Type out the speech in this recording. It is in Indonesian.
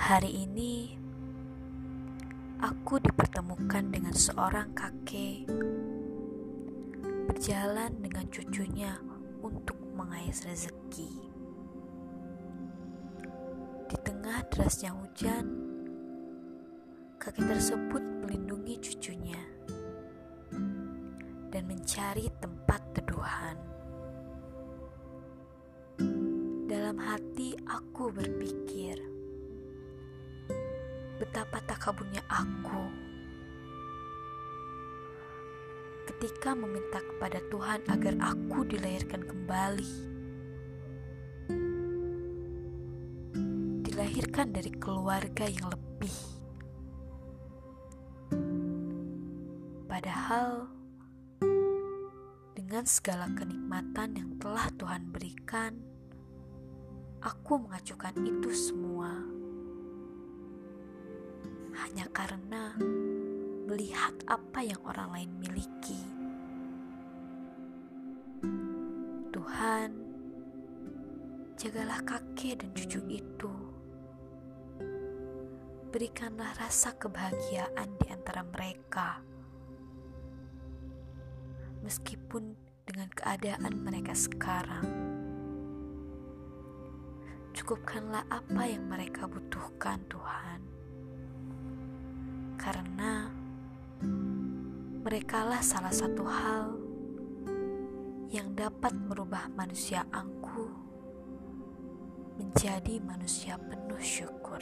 Hari ini aku dipertemukan dengan seorang kakek berjalan dengan cucunya untuk mengais rezeki. Di tengah derasnya hujan, kakek tersebut melindungi cucunya dan mencari tempat teduhan. Dalam hati aku berpikir, betapa takabunnya aku ketika meminta kepada Tuhan agar aku dilahirkan kembali. Dilahirkan dari keluarga yang lebih. Padahal dengan segala kenikmatan yang telah Tuhan berikan, aku mengacukan itu semua hanya karena melihat apa yang orang lain miliki. Tuhan, jagalah kakek dan cucu itu. Berikanlah rasa kebahagiaan di antara mereka. Meskipun dengan keadaan mereka sekarang, cukupkanlah apa yang mereka butuhkan, Tuhan karena merekalah salah satu hal yang dapat merubah manusia angkuh menjadi manusia penuh syukur.